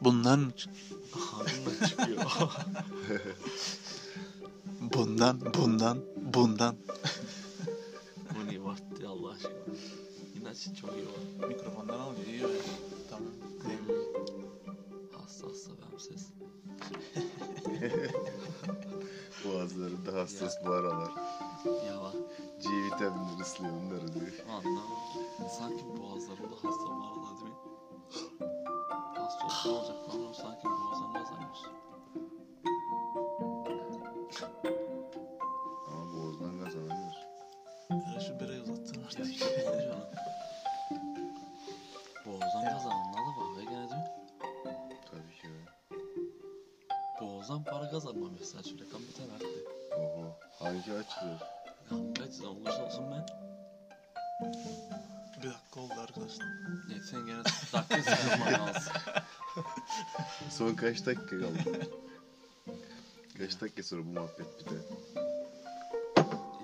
Bundan Ağzından çıkıyor. bundan bundan bundan Bu ne vakti Allah aşkına. İnaç çok iyi var. mikrofondan iyi öyle. Tamam. Demli. Hassassa benim ses. Boğazlarında hassas bu aralar. Ya bak. C vitaminleri ıslıyor bunları diyor. Anlam. Sanki boğazlarımda hasta var da değil mi? Ne olacak lan? Sanki boğazlarımda azalmış. Ama boğazdan kazanamıyoruz. Ya şu birayı uzattın Ya artık. işte ne diyorsun? Boğazdan kazanın. Ne bak ve gene mi? Tabii ki öyle. Boğazdan para kazanma mesela. Kan bir tane arttı. Oho. Hangi açılıyor? Ya kaç olursa olsun ben. Bir dakika oldu arkadaşlar. Neyse sen gene dakika sayılman lazım. Son kaç dakika kaldı? kaç dakika sonra bu muhabbet biter?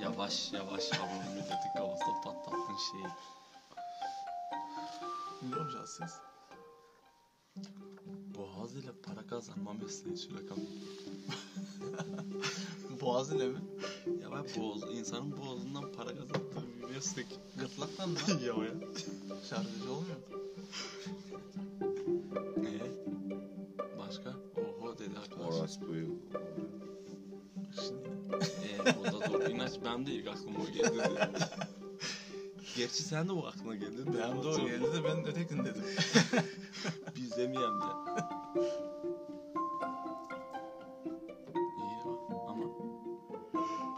Yavaş yavaş yavrum milletin kafasına patlattın şeyi. Ne olacağız siz? Boğaz ile para kazanma mesleği kan. Boğaz ile mi? Ya ben boğaz, insanın boğazından para kazandığı bir meslek. Gırtlaktan mı? ya ya. Şarkıcı olmuyor. İnanç benim de ilk aklıma o geldi. Gerçi sen de o aklına geldi. benim de o geldi de ben ötekin dedim. Biz demeyelim de. İyi ama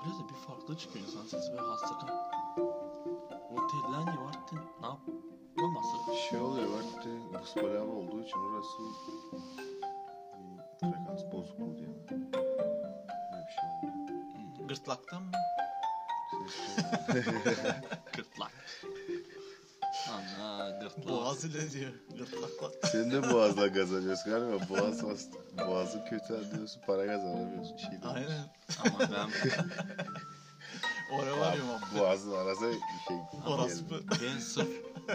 biraz da bir farklı çıkıyor insan sesi ve hasta kan. O tellen yuvarttın. Ne yap? Olmazsa. Şey oluyor bak de palava olduğu için orası bir frekans bozukluğu diye. Böyle bir şey oluyor. Gırtlaktan mı? Gırtlak. Ana gırtlak. Boğaz ile diyor. Gırtlakla. Sen de boğazla kazanıyorsun galiba. Boğaz hasta. Boğazın kötü diyorsun para kazanamıyorsun. Şey değil. Aynen. Ama ben Oraya var ya muhabbet. Boğazın arası şey. Orospu. ben sırf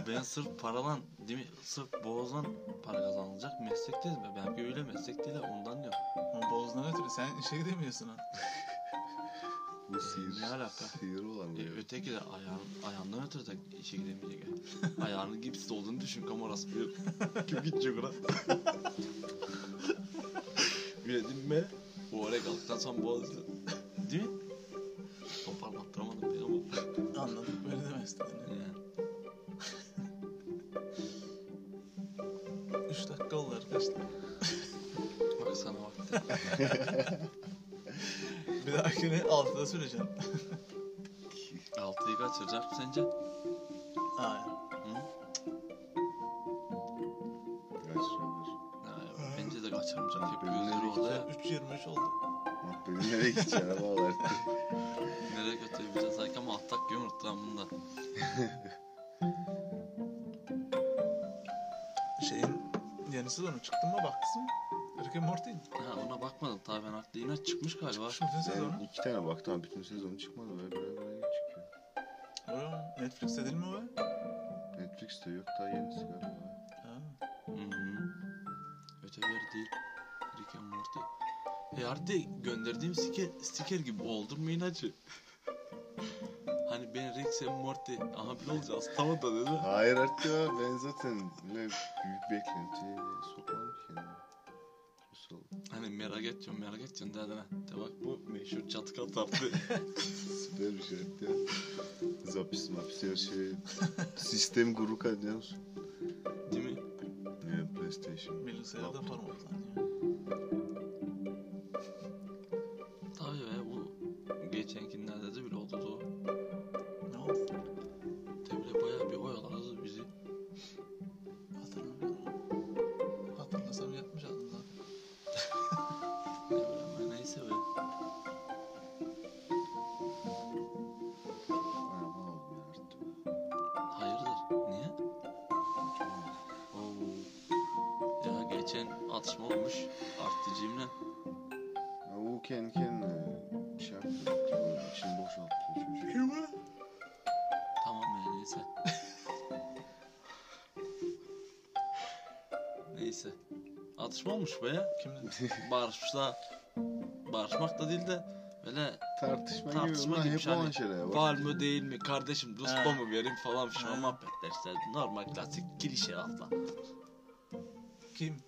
ben sırf paralan değil mi? Sırf boğazdan para kazanılacak meslek değil mi? Belki öyle meslek değil ha, ondan diyor. Ama boğazdan ötürü sen işe gidemiyorsun ha. Bu sihir. Ne alaka? Sihir olan E, öteki de ayağın, ayağından ötürü de işe gidemeyecek. ya. Ayağının gipsli olduğunu düşün kamerası bir. Kim gidecek ona? Değil mi? O oraya kalktıktan sonra boğazı. Değil mi? Toparlattıramadım ben ama. Anladık böyle demek istediğini. Yani. 3 dakika oldu arkadaşlar. Bak sana vakti. Bir dahakine 6'da süreceğim. Altıyı kaçıracak mı sence? Aynen. Hı? Kaçırabilir. Bence de kaçırmayacak. Hep gözleri nereye orada ya. 3.23 oldu. Mahbenin nereye gideceğine bağlar. Nereye götürebileceğiz sanki ama alt dakika unuttum bunda. Şeyin yeni sezonu çıktı mı baktın mı? Rick and Morty. Ha ona bakmadım tabii ben aklı yine çıkmış galiba. Çıkmış bütün sezonu. Ben iki tane baktım ama bütün sezonu çıkmadı. Böyle böyle böyle çıkıyor. Oo, Netflix'te değil mi o? Netflix'te yok daha yenisi galiba. Ha. Hı hı. Öteleri değil. Rick and Morty. E artık gönderdiğim sticker, sticker gibi oldum mu inacı? hani ben Rick and Morty aha bir olacağız tamam da dedi. Hayır artık ya ben zaten büyük beklentiye sokmadım merak edeceğim merak edeceğim dedin ha. De bak bu meşhur çatı katardı. Süper bir şey ya. Zapis mapis her şey. Sistem guru kadar musun? değil mi? Ne PlayStation. Bilgisayarda formatlanıyor. Kendi kendine şey yaptı. İçini boşalttı. Kim o? Tamam ya neyse. neyse. tartışma olmuş be ya. Kimle? Barışla barışmak da değil de böyle Tartışma, Tartışma gibi. gibi Hep hani şeyler bak. var mı değil mi kardeşim. Ruspa mı vereyim falan filan Ha. muhabbetler işte normal klasik klişe laflar. Kim?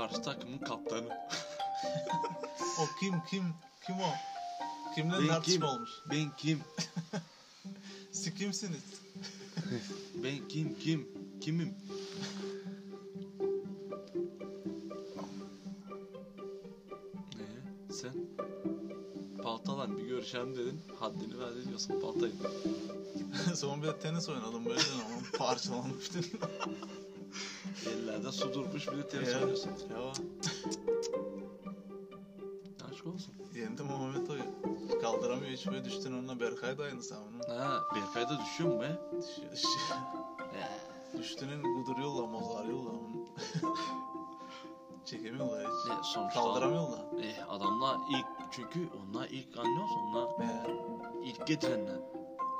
Karşı takımın kaptanı. O kim kim? Kim o? Kimle Ben tartışma kim? olmuş? Ben kim? Siz kimsiniz? Ben kim kim? Kimim? Ne? Sen? Paltalan bir görüşelim dedin. Haddini ver diyorsun paltayı. Son bir de tenis oynalım böyle de ama parçalanmış dedin. Ellerde su durmuş bir de tenis Ya. oynuyorsun. Ya Aşk olsun. yendim o Mehmet Oyu. Kaldıramıyor hiç böyle düştün onunla Berkay da aynı onun. Ha, Berkay'da düşüyor mu be? Düşüyor, düşüyor. Düştüğünün guduruyorlar, mozarıyorlar onu. Çekemiyorlar hiç. Ne, sonuçta Kaldıramıyorlar. Eh, adamlar ilk çünkü onlar ilk anlıyorsun onlar Ee, ilk getirenler.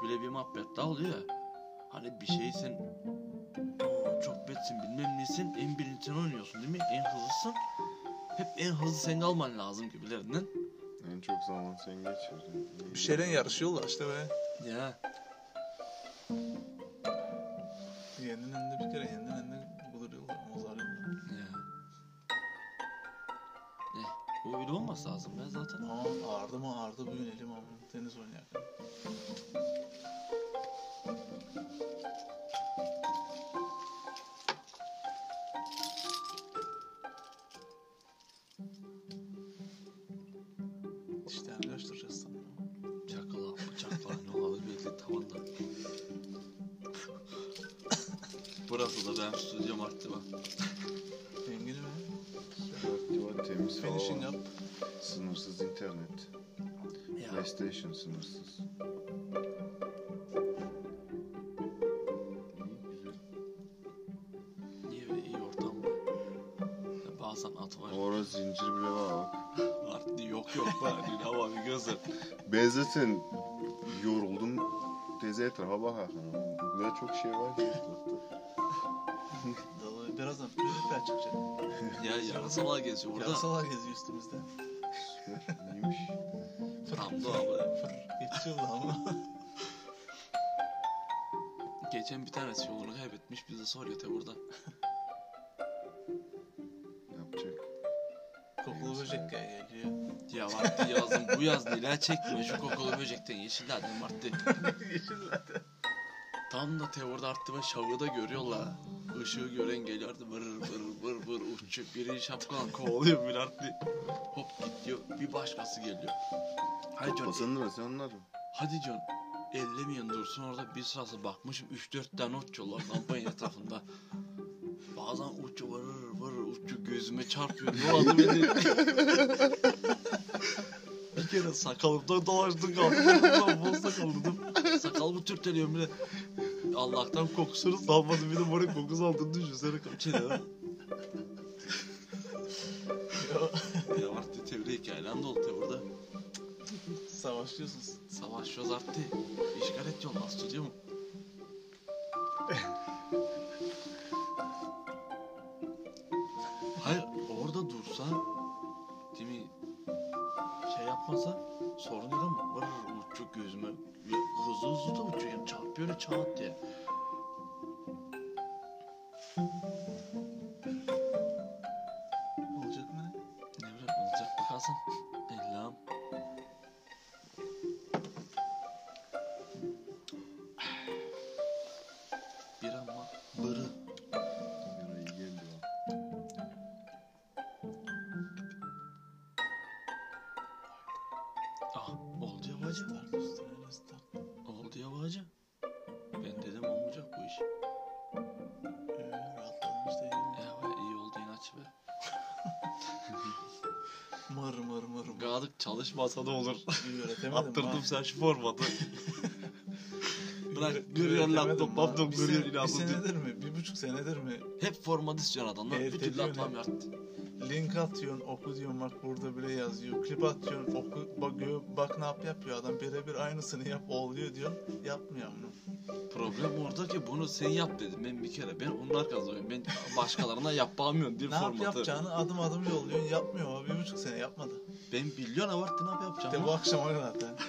Böyle bir muhabbet daha oluyor ya. Hani bir şeyi sen "Oo, çok betsin bilmem nesin en birinci sen oynuyorsun değil mi? En hızlısın. Hep en hızlı sen alman lazım gibilerinden. En çok zaman sen geçirdin. bir şeyden yarışıyorlar işte be. Ya Yendin önünde bir kere, yendin önünde guduruyorlar, mozarıyorlar. ya. Eh, bu öyle olması lazım ben zaten. Ama ağırdı mı ağırdı bu yönelim ama tenis oynarken. Burası da ben stüdyom aktif ha. Rengini mi? Aktiva temiz Finishing hava. up. Sınırsız internet. Ya. PlayStation sınırsız. İyi böyle iyi ortam var? Ya bazen at var. Orada zincir bile var bak. Arttı yok yok var. Yine hava bir gözler. Ben zaten yoruldum. Teze etrafa. O kadar çok şey var ki. Birazdan pürüzükler çıkacak. Ya yarasalar geziyor burada. Yarasalar geziyor üstümüzde. Tam da abi. Fır, geçiyorlar ama. Geçen bir tanesi yolunu kaybetmiş bize soruyor te burada. Yapacak. Kokulu böcek gel- geliyor. Ya vakti yazdım bu yaz neler çekme şu kokulu böcekten yeşillerden vardı. Yeşillerde. Tam da te orada arttı ve şavı da görüyorlar. Işığı gören geliyordu vır vır vır vır uçuyor. Biri şapkadan kovalıyor bir arttı. Hop gidiyor bir başkası geliyor. Hadi John, Toplasın da sen onları. hadi John. Ellemeyin dursun orada bir sırası bakmışım 3-4 tane uçuyorlar lambanın etrafında. Bazen uçuyor vır vır uçuyor gözüme çarpıyor. Ne oldu beni? bir kere sakalımdan dolaştım kaldım. Bol sakallıydım. Sakalımı türteliyorum bile. Allah'tan kokusunu salmadı bir de bana kokusu aldığını düşünsene kaçıyor ya. ya artık tevri hikayeler de oldu burada. Savaşıyorsunuz. Savaşıyoruz artık. İşgal ediyorlar stüdyo mu? Bırı. Yara iyi. Ah oldu ya bacı. Oldu ya bacı. Ben dedim olmayacak bu iş. Ee. Ya be, iyi oldu inatçı be. Mır mır mır mır. Gadık çalışmasa da olur. Attırdım sen şu formatı. Bırak görüyor laptop laptop Bir görüyor Bir inanılmaz. senedir mi? Bir buçuk senedir mi? Hep format istiyor adamlar. Bir türlü atmam ne? link atıyorsun oku diyorsun bak burada bile yazıyor. Klip atıyorsun oku bak, gö- bak ne yap yapıyor adam birebir aynısını yap oluyor diyorsun yapmıyor bunu. Problem orada ki bunu sen yap dedim ben bir kere. Ben onun arkasındayım. Ben başkalarına yapamıyorum diye Ne yap formatı. yapacağını adım adım yolluyorsun yapmıyor ama bir buçuk sene yapmadı. Ben biliyorum avarttı ne yap yapacağım. De bu kadar zaten.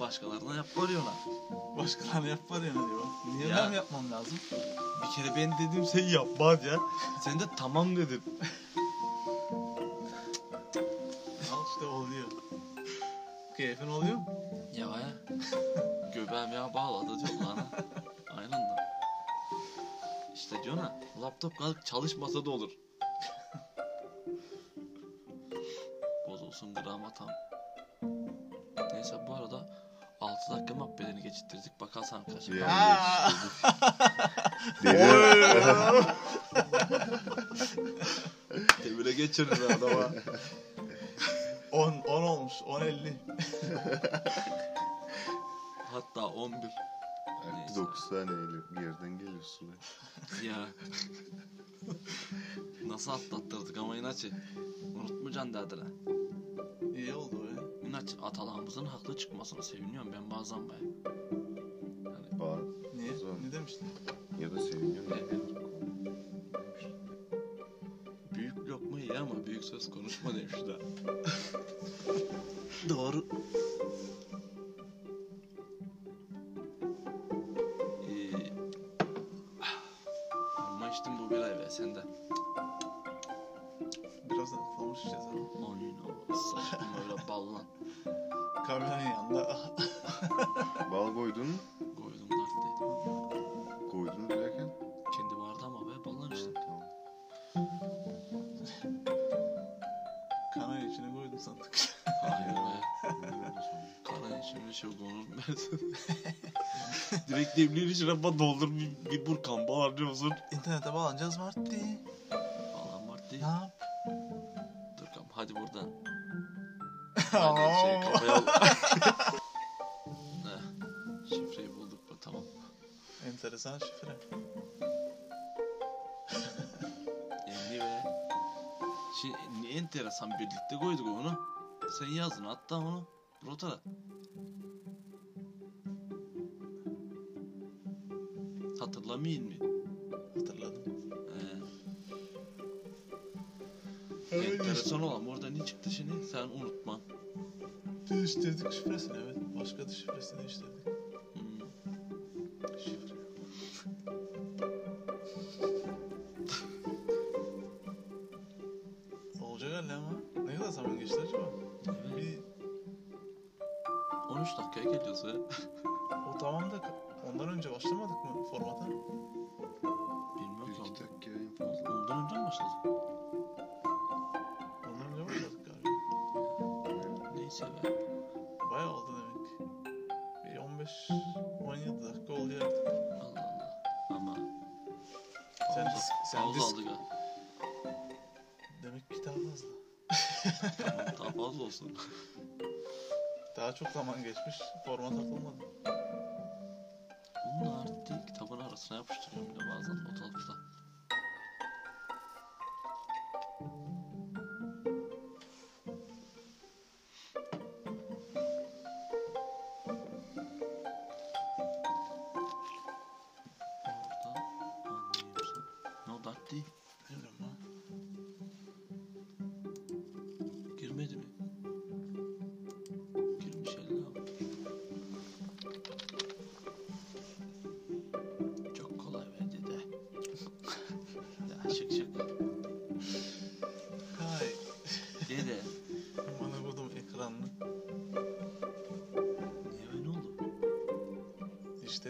Başkalarına yap varıyor ona. Başkalarına yap var ya ne diyor. Niye Ya. ben yapmam lazım? Bir kere ben dedim sen yapmaz ya. Sen de tamam dedim. Al işte oluyor. Keyfin oluyor mu? Ya ya. Göbeğim ya bağladı diyor lan. Aynen de. İşte diyor ha, laptop kalk çalışmasa da olur. Bozulsun grama tam. Neyse bu arada 6 dakika muhabbetini geçirttirdik. Bakarsan kaç. Yani! Deli. Devire geçirir adama. 10 10 olmuş. 10 50. Hatta 11. Artı 9 taneyle bir yerden geliyorsun. ha. Ya. Nasıl atlattırdık ama inatçı. Unutmayacaksın dediler. İyi oldu be. İnatçı atalarımızın haklı çıkmasına seviniyorum ben bazen baya. Yani Bağ Niye? Zaman- Ne demiştin? ya da seviniyorum. büyük lokma iyi ama büyük söz konuşma demişler. Doğru. Sen de. Birazdan ıhlamış içeceğiz ama. Aynen o saçma böyle ballan Kamyonun yanında. Bal koydun mu? koydum dertteydim. Koydun derken? Kendi vardı ama be ballan işte. Tamam. Kanayı içine koydum sandık. Hayır be. Karan içimde şey konur mu? Direkt içine bana doldur bir, bir burkan bağırıyorsun. İnternete bağlanacağız Mart'ti. Değil. Ne yap? Dur kam hadi buradan. Hadi şey. Heh, Şifreyi bulduk mu tamam. Enteresan şifre. Emni be. Şimdi ne enteresan birlikte koyduk onu. Sen yazdın hatta onu rotara. Hatırlamayın mı? Hatırladım. Ee, enteresan olan orada ne çıktı şimdi sen unutma. Değiştirdik şifresini evet. Başka da şifresini değiştirdik. Neyse be. Bayağı oldu demek. Bir 15 17 dakika oluyor artık. Allah Allah. Ama Sen, Pauza- disk, sen pauza disk, aldık ha. demek ki daha fazla. Tamam daha fazla olsun. Daha çok zaman geçmiş. Format atılmadı. Bunlar değil kitabın arasına yapıştırıyorum bile bazen not alıp da.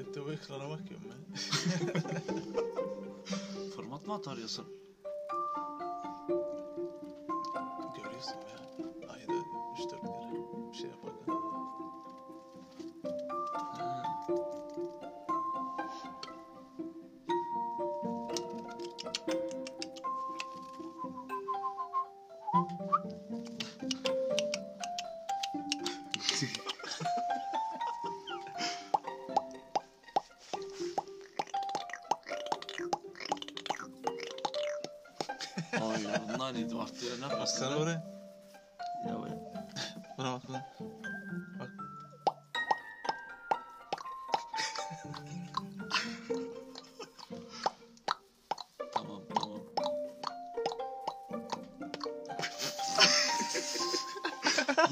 Hep de bu ekrana bakıyorum ben. Format mı atarıyorsun? Görüyorsun ya. Ya. Bunlar neydi? Vakti ne Bak yapıyorsun? sen lan? oraya. Ya be. Buna bak lan. Bak. Tamam tamam.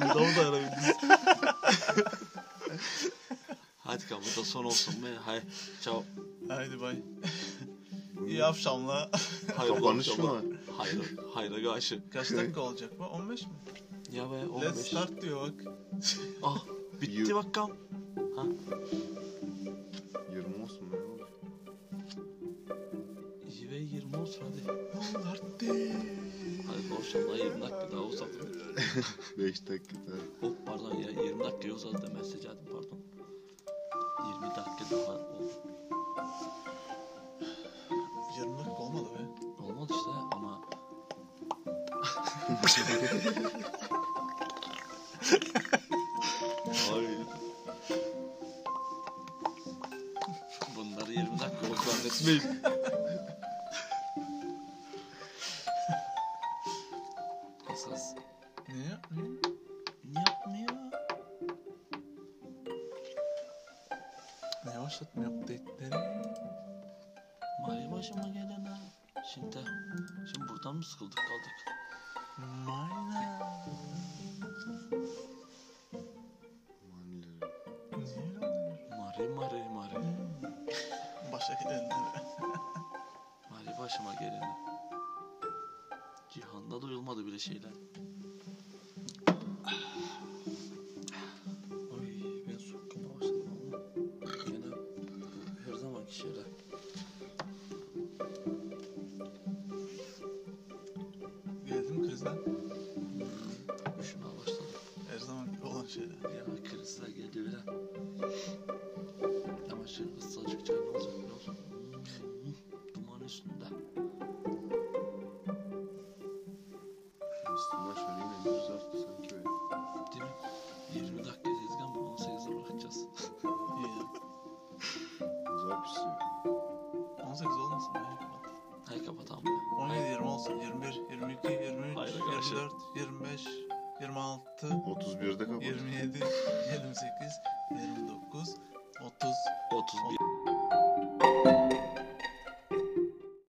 Burada mı dayanabildiniz? Hadi kanka bu da son olsun be. Hay. Ciao. Haydi bay. İyi akşamlar. Hayırlı Kapanış akşamlar. mı? Hayır. Hayra karşı. Kaç dakika olacak bu? 15 mi? Ya be Let's 15. start diyor bak. Ah bitti You- bakalım. Ha? 20 olsun be. İyi be 20 olsun hadi. Hadi. Hadi konuşalım. 20 dakika daha uzadı. 5 dakika daha. Hop pardon ya 20 dakika uzadı demezse canım pardon. 20 dakika daha oldu. Hayır. bunları 20 dakika oldu Mari mari mari. Başa gidenlere. Mari başıma gelene. Cihanda duyulmadı bile şeyler. 26, 31'de kapat. 27,